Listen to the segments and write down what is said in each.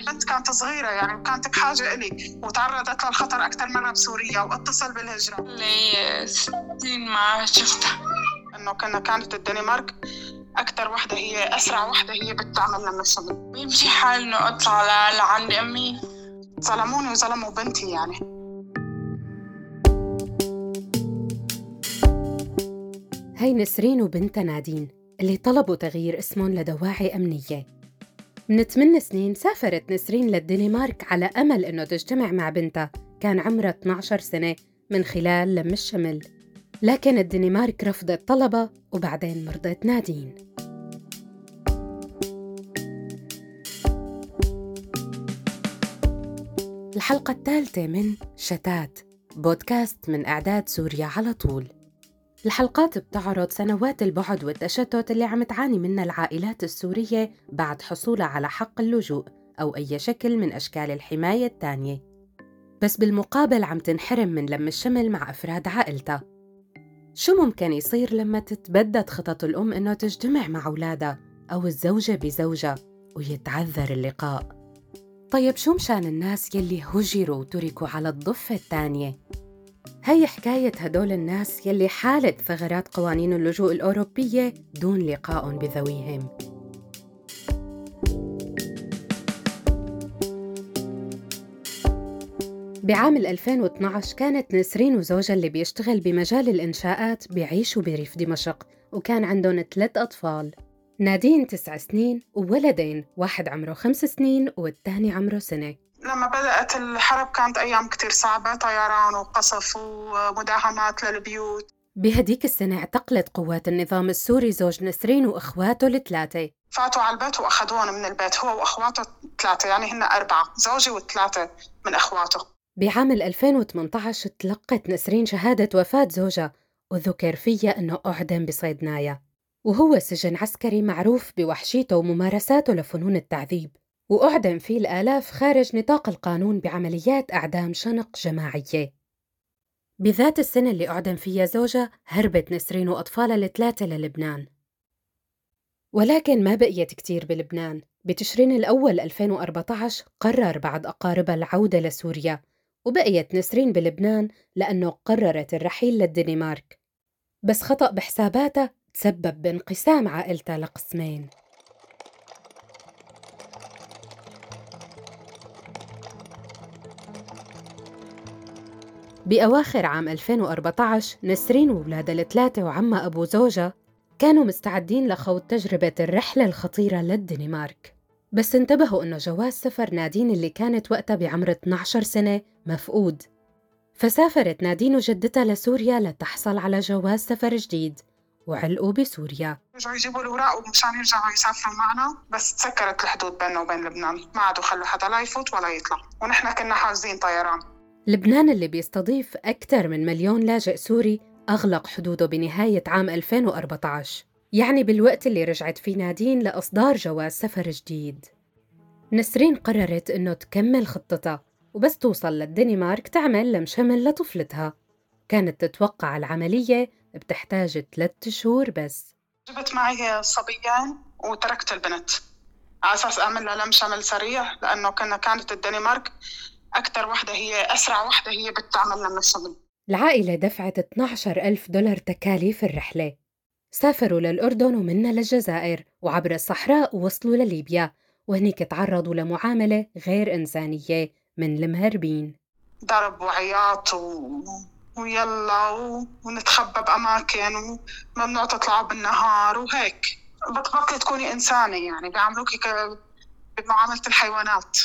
البنت كانت صغيرة يعني وكانت بحاجة إلي وتعرضت للخطر أكثر مرة بسوريا واتصل بالهجرة. لي سنين ما شفتها. إنه كنا كانت الدنمارك أكثر وحدة هي أسرع وحدة هي بتعمل لنا الشغل بيمشي حال إنه أطلع لعند أمي؟ ظلموني وظلموا بنتي يعني. هي نسرين وبنتها نادين اللي طلبوا تغيير اسمهم لدواعي أمنية. من 8 سنين سافرت نسرين للدنمارك على أمل إنه تجتمع مع بنتها. كان عمرها 12 سنة من خلال لم الشمل. لكن الدنمارك رفضت طلبها وبعدين مرضت نادين. الحلقة الثالثة من شتات بودكاست من إعداد سوريا على طول. الحلقات بتعرض سنوات البعد والتشتت اللي عم تعاني منها العائلات السورية بعد حصولها على حق اللجوء أو أي شكل من أشكال الحماية التانية بس بالمقابل عم تنحرم من لم الشمل مع أفراد عائلتها. شو ممكن يصير لما تتبدد خطط الأم إنه تجتمع مع أولادها أو الزوجة بزوجها ويتعذر اللقاء؟ طيب شو مشان الناس يلي هجروا وتركوا على الضفة الثانية؟ هي حكاية هدول الناس يلي حالت ثغرات قوانين اللجوء الأوروبية دون لقاء بذويهم. بعام 2012 كانت نسرين وزوجها اللي بيشتغل بمجال الإنشاءات بيعيشوا بريف دمشق وكان عندهم ثلاث أطفال. نادين تسع سنين وولدين واحد عمره خمس سنين والتاني عمره سنة. لما بدأت الحرب كانت أيام كتير صعبة طيران وقصف ومداهمات للبيوت. بهديك السنة اعتقلت قوات النظام السوري زوج نسرين وإخواته الثلاثة. فاتوا على البيت وأخذوهم من البيت هو وأخواته ثلاثة يعني هن أربعة زوجي وثلاثة من إخواته. بعام 2018 تلقت نسرين شهادة وفاة زوجها وذكر فيها أنه أعدم بصيدنايا وهو سجن عسكري معروف بوحشيته وممارساته لفنون التعذيب. وأعدم فيه الآلاف خارج نطاق القانون بعمليات أعدام شنق جماعية. بذات السنة اللي أعدم فيها زوجها هربت نسرين وأطفالها الثلاثة للبنان. ولكن ما بقيت كتير بلبنان. بتشرين الأول 2014 قرر بعض أقاربها العودة لسوريا وبقيت نسرين بلبنان لأنه قررت الرحيل للدنمارك. بس خطأ بحساباتها تسبب بانقسام عائلتها لقسمين. بأواخر عام 2014 نسرين وولادها الثلاثة وعمها أبو زوجها كانوا مستعدين لخوض تجربة الرحلة الخطيرة للدنمارك. بس انتبهوا إنه جواز سفر نادين اللي كانت وقتها بعمر 12 سنة مفقود. فسافرت نادين وجدتها لسوريا لتحصل على جواز سفر جديد وعلقوا بسوريا. رجعوا يجيبوا الأوراق ومشان يرجعوا يسافروا معنا. بس تسكرت الحدود بيننا وبين لبنان. ما عادوا خلوا حدا لا يفوت ولا يطلع. ونحن كنا حاجزين طيران. لبنان اللي بيستضيف أكثر من مليون لاجئ سوري أغلق حدوده بنهاية عام 2014 يعني بالوقت اللي رجعت فيه نادين لإصدار جواز سفر جديد. نسرين قررت إنه تكمل خطتها وبس توصل للدنمارك تعمل لمشمل لطفلتها. كانت تتوقع العملية بتحتاج ثلاثة شهور بس. جبت معي صبيان وتركت البنت. على أساس أعمل لها لم شمل سريع لأنه كنا كانت الدنمارك أكثر وحدة هي أسرع وحدة هي بتعمل لم الشمل العائلة دفعت 12 ألف دولار تكاليف الرحلة. سافروا للأردن ومنا للجزائر وعبر الصحراء وصلوا لليبيا. وهنيك تعرضوا لمعاملة غير إنسانية من المهربين. ضرب وعياط و... ويلا و... ونتخبى بأماكن وممنوع تطلعوا بالنهار وهيك. بتبطلي تكوني إنسانة يعني بيعاملوكي ك... بمعاملة الحيوانات.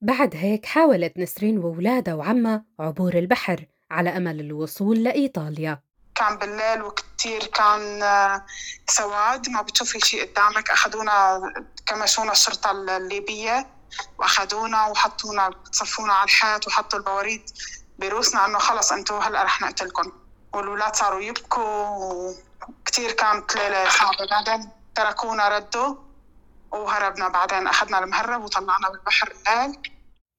بعد هيك حاولت نسرين وولادها وعمها عبور البحر على أمل الوصول لإيطاليا. كان بالليل وكتير كان آه، سواد ما بتشوفي شيء قدامك. أخذونا كمشونا الشرطة الليبية وأخذونا وحطونا صفونا على الحيط وحطوا البواريد بروسنا إنه خلص أنتوا هلأ رح نقتلكم والولاد صاروا يبكوا وكتير كانت ليلة صعبة. بعدين تركونا ردوا. وهربنا بعدين أخذنا المهرب وطلعنا بالبحر الليل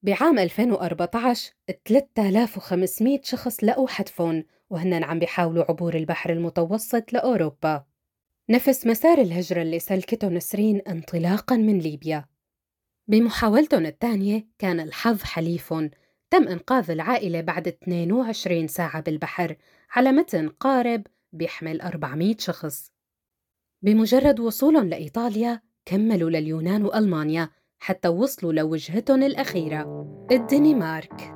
بعام 2014 3500 شخص لقوا حتفهم وهن عم بيحاولوا عبور البحر المتوسط لأوروبا. نفس مسار الهجرة اللي سلكته نسرين انطلاقا من ليبيا. بمحاولتهم الثانية كان الحظ حليفهم. تم إنقاذ العائلة بعد 22 ساعة بالبحر على متن قارب بيحمل 400 شخص. بمجرد وصولهم لإيطاليا كملوا لليونان وألمانيا حتى وصلوا لوجهتهم الأخيرة الدنمارك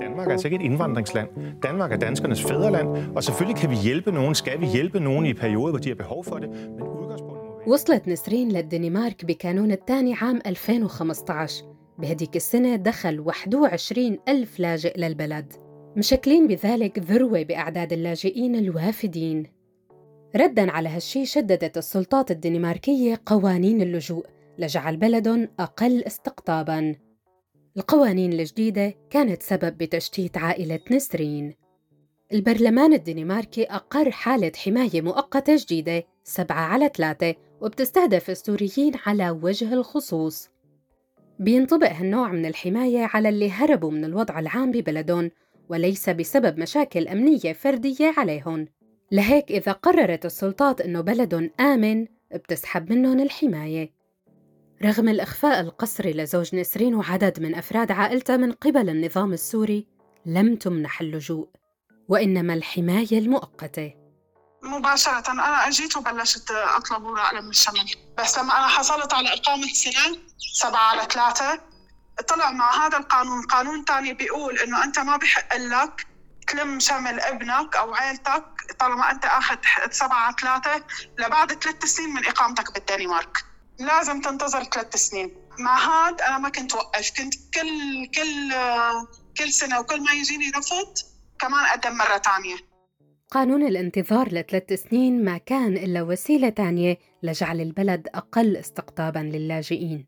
Danmark er altså ikke et indvandringsland. Danmark er danskernes fædreland, og selvfølgelig kan vi hjælpe nogen, skal vi hjælpe nogen i perioder, hvor de har behov for det, men udgangspunktet. وصلت نسرين للدنمارك بكانون الثاني عام 2015 بهديك السنة دخل 21 ألف لاجئ للبلد مشكلين بذلك ذروة بأعداد اللاجئين الوافدين ردا على هالشي شددت السلطات الدنماركية قوانين اللجوء لجعل بلدهم أقل استقطاباً. القوانين الجديدة كانت سبب بتشتيت عائلة نسرين. البرلمان الدنماركي أقر حالة حماية مؤقتة جديدة سبعة على ثلاثة وبتستهدف السوريين على وجه الخصوص. بينطبق هالنوع من الحماية على اللي هربوا من الوضع العام ببلدهم وليس بسبب مشاكل أمنية فردية عليهم. لهيك إذا قررت السلطات إنه بلدهم آمن بتسحب منهم الحماية. رغم الإخفاء القسري لزوج نسرين وعدد من أفراد عائلته من قبل النظام السوري لم تمنح اللجوء وإنما الحماية المؤقتة. مباشرة أنا أجيت وبلشت أطلب ورق لم الشمل بس لما أنا حصلت على إقامة سنة سبعة على ثلاثة طلع مع هذا القانون قانون تاني بيقول إنه أنت ما بحق لك تلم شمل ابنك أو عيلتك طالما أنت أخذ سبعة ثلاثة لبعد ثلاث سنين من إقامتك بالدنمارك. لازم تنتظر ثلاث سنين. مع هاد أنا ما كنت وقف كنت كل كل كل سنة وكل ما يجيني رفض كمان أقدم مرة تانية. قانون الانتظار لثلاث سنين ما كان إلا وسيلة تانية لجعل البلد أقل استقطاباً للاجئين.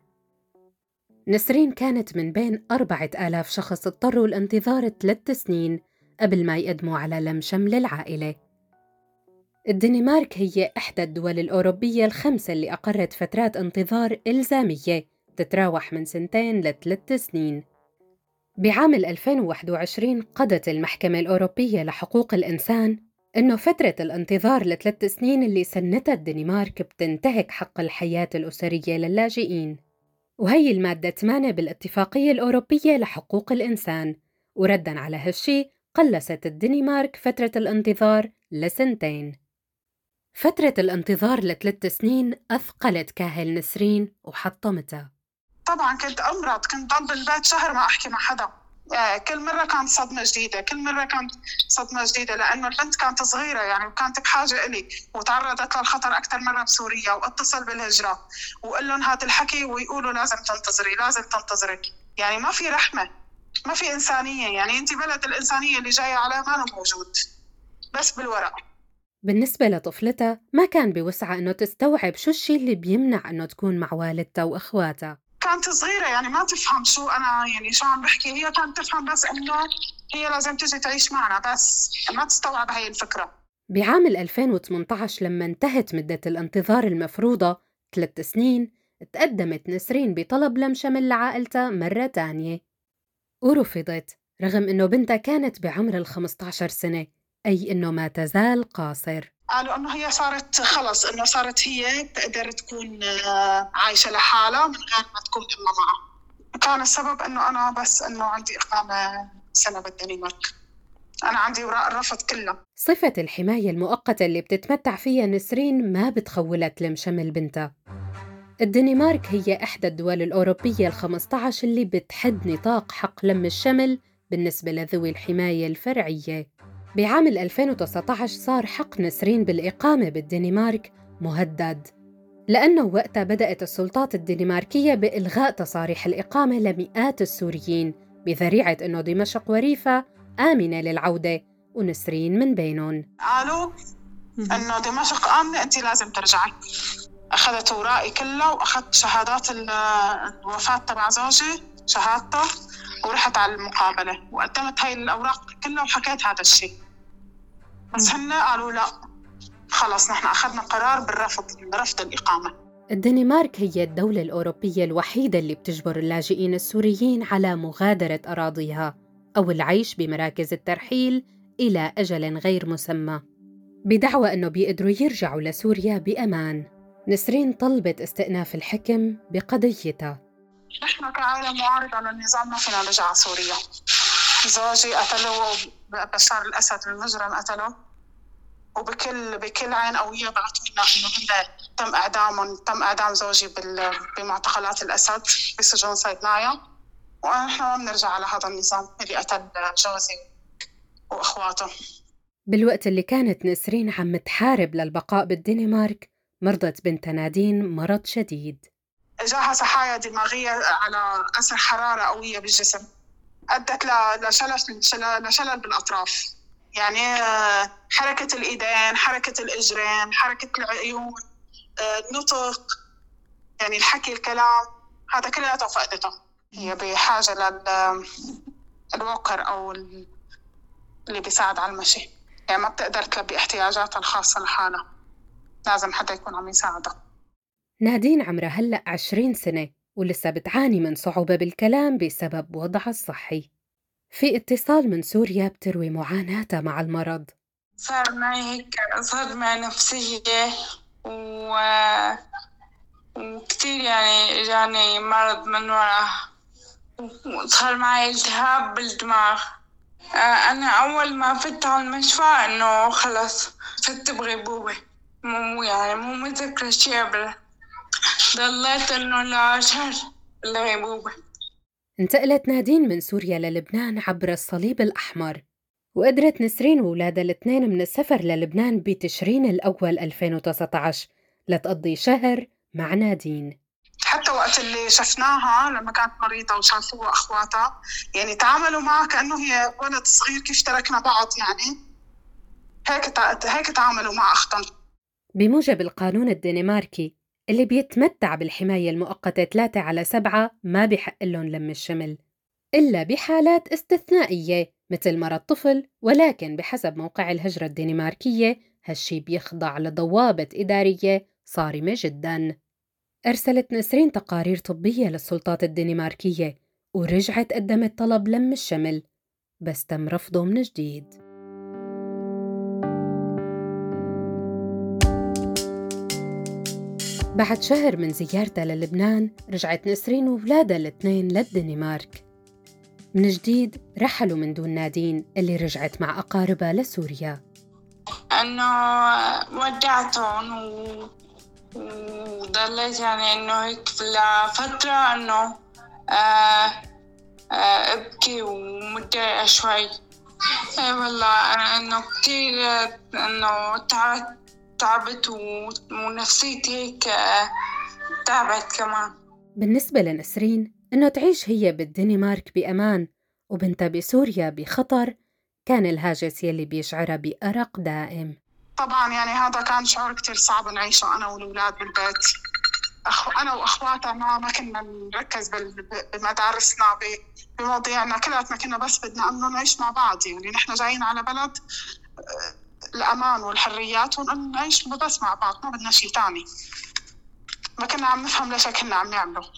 نسرين كانت من بين أربعة آلاف شخص اضطروا الانتظار ثلاث سنين قبل ما يقدموا على لم شمل العائلة. الدنمارك هي إحدى الدول الأوروبية الخمسة اللي أقرت فترات انتظار إلزامية تتراوح من سنتين لثلاث سنين. بعام 2021 قضت المحكمة الأوروبية لحقوق الإنسان إنه فترة الانتظار لثلاث سنين اللي سنتها الدنمارك بتنتهك حق الحياة الأسرية للاجئين. وهي المادة 8 بالاتفاقية الأوروبية لحقوق الإنسان. وردا على هالشي قلصت الدنمارك فترة الانتظار لسنتين. فترة الانتظار لثلاث سنين أثقلت كاهل نسرين وحطمتها طبعا كنت أمرض كنت ضل بالبيت شهر ما أحكي مع حدا. يعني كل مرة كانت صدمة جديدة كل مرة كانت صدمة جديدة لأنه البنت كانت صغيرة يعني وكانت بحاجة إلي وتعرضت للخطر أكثر مرة بسوريا واتصل بالهجرة وقال لهم هذا الحكي ويقولوا لازم تنتظري لازم تنتظري يعني ما في رحمة. ما في إنسانية يعني أنت بلد الإنسانية اللي جاية على ما موجود بس بالورق. بالنسبة لطفلتها ما كان بوسعها إنه تستوعب شو الشي اللي بيمنع إنه تكون مع والدتها وإخواتها. كانت صغيرة يعني ما تفهم شو أنا يعني شو عم بحكي. هي كانت تفهم بس إنه هي لازم تجي تعيش معنا بس ما تستوعب هاي الفكرة. بعام 2018 لما انتهت مدة الانتظار المفروضة ثلاث سنين تقدمت نسرين بطلب لم شمل لعائلتها مرة تانية. ورفضت رغم إنه بنتها كانت بعمر ال 15 سنة أي إنه ما تزال قاصر. قالوا إنه هي صارت خلص إنه صارت هي بتقدر تكون آه، عايشة لحالها من غير ما تكون امها معها كان السبب إنه أنا بس إنه عندي إقامة سنة بالدنمارك أنا عندي اوراق الرفض كلها صفة الحماية المؤقتة اللي بتتمتع فيها نسرين ما بتخولها تلم شمل بنتها. الدنمارك هي إحدى الدول الأوروبية ال15 اللي بتحد نطاق حق لم الشمل بالنسبة لذوي الحماية الفرعية. بعام 2019 صار حق نسرين بالإقامة بالدنمارك مهدد لأنه وقتها بدأت السلطات الدنماركية بإلغاء تصاريح الإقامة لمئات السوريين بذريعة أنه دمشق وريفة آمنة للعودة ونسرين من بينهم. قالوا إنه دمشق آمنة انت لازم ترجعي. أخذت اوراقي كلها وأخذت شهادات ال- الوفاة تبع زوجي شهادته ورحت على المقابلة. وقدمت هاي الأوراق كلها وحكيت هذا الشيء. بس هن قالوا لا خلص نحن أخذنا قرار بالرفض برفض الإقامة. الدنمارك هي الدولة الأوروبية الوحيدة اللي بتجبر اللاجئين السوريين على مغادرة أراضيها أو العيش بمراكز الترحيل إلى أجل غير مسمى. بدعوى أنه بيقدروا يرجعوا لسوريا بأمان. نسرين طلبت استئناف الحكم بقضيتها نحن كعائلة معارضة للنظام ما فينا نرجع على سوريا زوجي قتله بشار الأسد المجرم قتله. وبكل بكل عين قوية بعثوا لنا إنه هن تم إعدامهم تم إعدام زوجي بمعتقلات الأسد بسجون صيدنايا ونحن ما بنرجع على هذا النظام اللي قتل جوزي وإخواته. بالوقت اللي كانت نسرين عم تحارب للبقاء بالدنمارك مرضت بنت نادين مرض شديد. جاها صحايا دماغية على أثر حرارة قوية بالجسم. أدت لشلل لشلل بالأطراف. يعني آه، حركة الإيدين حركة الإجرين حركة العيون آه، النطق. يعني الحكي الكلام هذا كلياته فقدته هي بحاجة للوكر أو اللي بيساعد على المشي. يعني ما بتقدر تلبي احتياجاتها الخاصة لحالها. لازم حدا يكون عم يساعدها نادين عمرها هلأ عشرين سنة ولسه بتعاني من صعوبة بالكلام بسبب وضعها الصحي. في اتصال من سوريا بتروي معاناتها مع المرض. صار معي هيك صدمة نفسية و... وكتير يعني إجاني مرض من ورا. وصار معي التهاب بالدماغ. آه، أنا أول ما فت على المشفى إنه خلص فت بغيبوبة. مو يعني مو متذكرة شي ضليت إنه لشهر الغيبوبة انتقلت نادين من سوريا للبنان عبر الصليب الأحمر وقدرت نسرين وولادها الاثنين من السفر للبنان بتشرين الأول 2019 لتقضي شهر مع نادين. حتى وقت اللي شفناها لما كانت مريضة وشافوها أخواتها يعني تعاملوا معها كأنه هي ولد صغير كيف تركنا بعض يعني؟ هيك هيك تعاملوا مع أختهم بموجب القانون الدنماركي اللي بيتمتع بالحماية المؤقتة 3 على 7 ما بحق لهم لم الشمل إلا بحالات استثنائية مثل مرض طفل ولكن بحسب موقع الهجرة الدنماركية هالشي بيخضع لضوابط إدارية صارمة جداً. أرسلت نسرين تقارير طبية للسلطات الدنماركية ورجعت قدمت طلب لم الشمل بس تم رفضه من جديد. بعد شهر من زيارتها للبنان رجعت نسرين وولادها الاثنين للدنمارك. من جديد رحلوا من دون نادين اللي رجعت مع أقاربها لسوريا. أنه ودعتهم و... وضليت يعني إنه هيك لفترة إنه آه آه أبكي ومتضايقة شوي. اي والله إنه كتير إنه تعبت. تعبت ونفسيتي هيك تعبت كمان. بالنسبة لنسرين إنه تعيش هي بالدنمارك بأمان وبنتها بسوريا بخطر كان الهاجس يلي بيشعرها بأرق دائم. طبعا يعني هذا كان شعور كتير صعب نعيشه أنا والأولاد بالبيت. أخو أنا وأخواتها ما ما كنا نركز بمدارسنا بمواضيعنا كلياتنا كنا بس بدنا إنه نعيش مع بعض. يعني نحن جايين على بلد الأمان والحريات ونعيش بس مع بعض ما بدنا شيء تاني. ما كنا عم نفهم ليش كنا عم نعمله.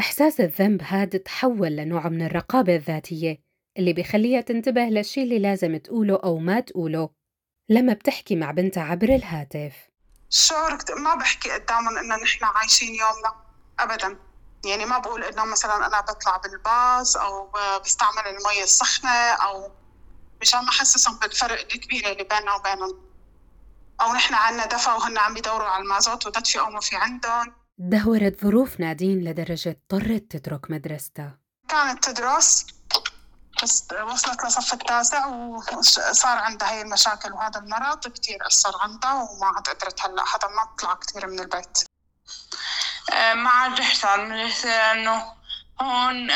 إحساس الذنب هذا تحول لنوع من الرقابة الذاتية اللي بيخليها تنتبه للشي اللي لازم تقوله أو ما تقوله لما بتحكي مع بنتها عبر الهاتف. الشعور ما بحكي قدامهم إنه نحن عايشين يومنا أبدا. يعني ما بقول إنه مثلا أنا بطلع بالباص أو بستعمل المي السخنة أو مشان ما احسسهم بالفرق الكبير اللي بيننا وبينهم. أو نحن عنا دفا وهن عم يدوروا على المازوت وتدفي أو ما في عندهم. دهورت ظروف نادين لدرجة اضطرت تترك مدرستها. كانت تدرس بس وصلت لصف التاسع وصار عندها هي المشاكل وهذا المرض كتير أثر عندها وما عاد قدرت هلأ حتى ما تطلع كتير من البيت. آه، ما عاد رحت على المدرسة لأنه هون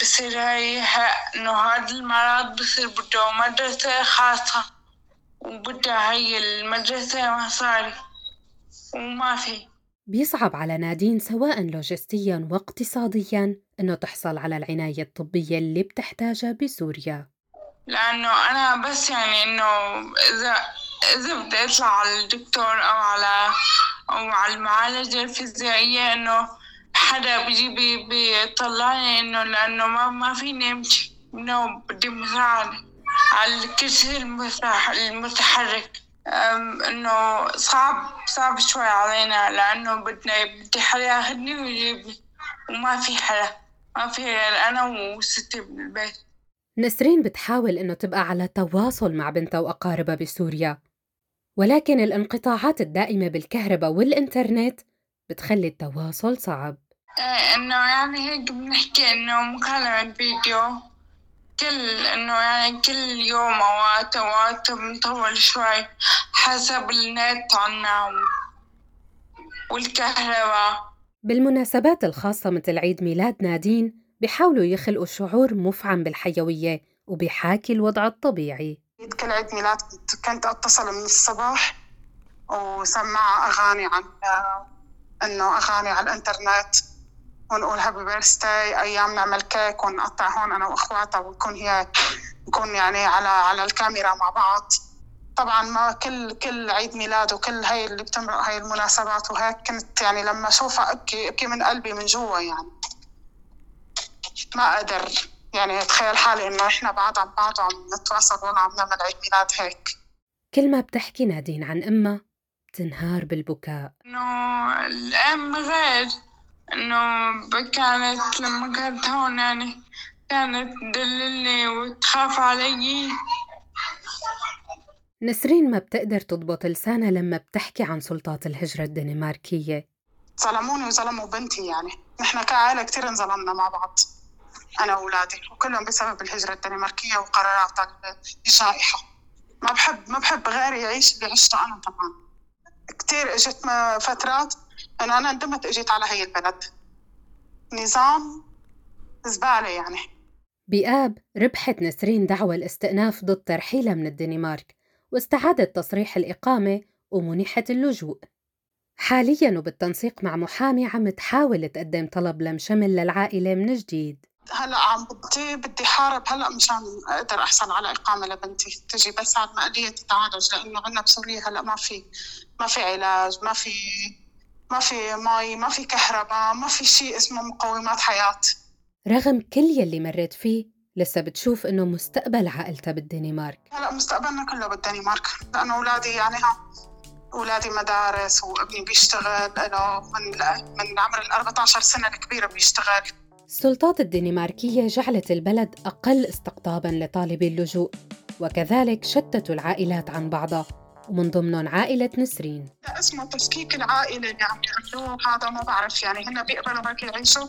بصير هي إنه هذا المرض بصير بده مدرسة خاصة. وبدها هي المدرسة مصاري وما في بيصعب على نادين سواء لوجستيا واقتصاديا انه تحصل على العناية الطبية اللي بتحتاجها بسوريا. لأنه أنا بس يعني إنه إذا إذا بدي أطلع على الدكتور أو على أو على المعالجة الفيزيائية إنه حدا بيجي بيطلعني إنه لأنه ما ما فيني امشي إنه بدي مساعدة على الكرسي المتحرك. إنه صعب صعب شوي علينا لأنه بدنا بدي حدا ياخدني ويجيبني وما في حدا. ما في غير أنا وستي بالبيت. نسرين بتحاول إنه تبقى على تواصل مع بنتها وأقاربها بسوريا. ولكن الانقطاعات الدائمة بالكهرباء والإنترنت بتخلي التواصل صعب. إيه، إنه يعني هيك بنحكي إنه مكالمة فيديو. كل إنه يعني كل يوم أوقات أوقات بنطول شوي حسب النت عنا والكهرباء. بالمناسبات الخاصة مثل عيد ميلاد نادين بيحاولوا يخلقوا شعور مفعم بالحيوية وبيحاكي الوضع الطبيعي. كل عيد ميلاد كنت أتصل من الصباح وسمع أغاني عن إنه أغاني على الإنترنت. ونقول happy birthday أيام نعمل كيك ونقطع هون أنا وإخواتها ويكون هي نكون يعني على على الكاميرا مع بعض. طبعا ما كل كل عيد ميلاد وكل هاي اللي بتمرق هاي المناسبات وهيك كنت يعني لما أشوفها أبكي أبكي من قلبي من جوا يعني. ما أقدر يعني أتخيل حالي إنه إحنا بعاد عن بعض وعم نتواصل ولا عم نعمل عيد ميلاد هيك. كل ما بتحكي نادين عن أمها بتنهار بالبكاء. إنه الأم غير. انه كانت لما كانت هون يعني كانت تدللني وتخاف علي. نسرين ما بتقدر تضبط لسانها لما بتحكي عن سلطات الهجرة الدنماركية. ظلموني وظلموا بنتي يعني. نحن كعائلة كثير انظلمنا مع بعض أنا وأولادي وكلهم بسبب الهجرة الدنماركية وقرارات الجائحة. ما بحب ما بحب غيري يعيش اللي عشته أنا طبعا كثير إجت فترات إنه أنا ندمت أجيت على هي البلد نظام زبالة يعني. بآب ربحت نسرين دعوى الاستئناف ضد ترحيلها من الدنمارك واستعادت تصريح الإقامة ومنحت اللجوء. حالياً وبالتنسيق مع محامي عم تحاول تقدم طلب لم شمل للعائلة من جديد. هلأ عم بدي بدي حارب هلأ مشان أقدر احصل على إقامة لبنتي. تجي بس ما قضيه تتعالج لأنه عندنا بسوريا هلأ ما في ما في علاج ما في ما في مي ما في كهرباء ما في شيء اسمه مقومات حياة. رغم كل يلي مريت فيه لسه بتشوف إنه مستقبل عائلتها بالدنمارك. هلا مستقبلنا كله بالدنمارك لأنه أولادي يعني ها أولادي مدارس وابني بيشتغل له من من عمر ال 14 سنة الكبيرة بيشتغل. السلطات الدنماركية جعلت البلد أقل استقطاباً لطالبي اللجوء وكذلك شتتوا العائلات عن بعضها. ومن ضمنهم عائلة نسرين. اسمه تفكيك العائلة اللي عم يعملوه هذا ما بعرف يعني هن بيقبلوا هيك يعيشوا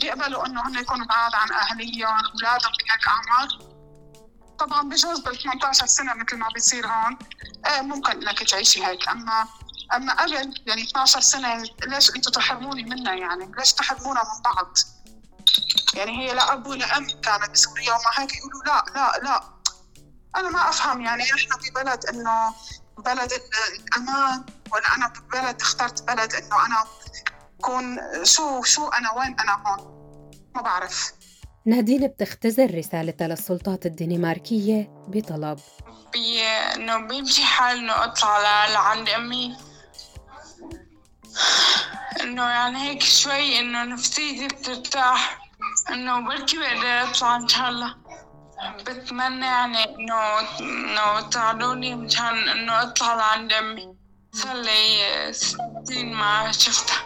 بيقبلوا إنه هن يكونوا بعاد عن أهليهم أولادهم بهيك أعمار. طبعا بجوز بال 18 سنة مثل ما بيصير هون إيه ممكن إنك تعيشي هيك. اما أما قبل يعني 12 سنة ليش أنتم تحرموني منها يعني؟ ليش تحرمونا من بعض؟ يعني هي لا أب ولا أم كانت بسوريا ومع هيك يقولوا لا لا لا. أنا ما أفهم يعني إحنا ببلد إنه بلد الأمان ولا أنا ببلد اخترت بلد إنه أنا كون شو شو أنا وين أنا هون؟ ما بعرف. نادين بتختزل رسالتها للسلطات الدنماركية بطلب. بي إنه بيمشي حال إنه أطلع لعند أمي. إنه يعني هيك شوي إنه نفسيتي بترتاح. إنه بركي بقدر أطلع إن شاء الله. بتمنى يعني إنه إنه تساعدوني مشان إنه أطلع لعند امي صار لي سنين ما شفتها.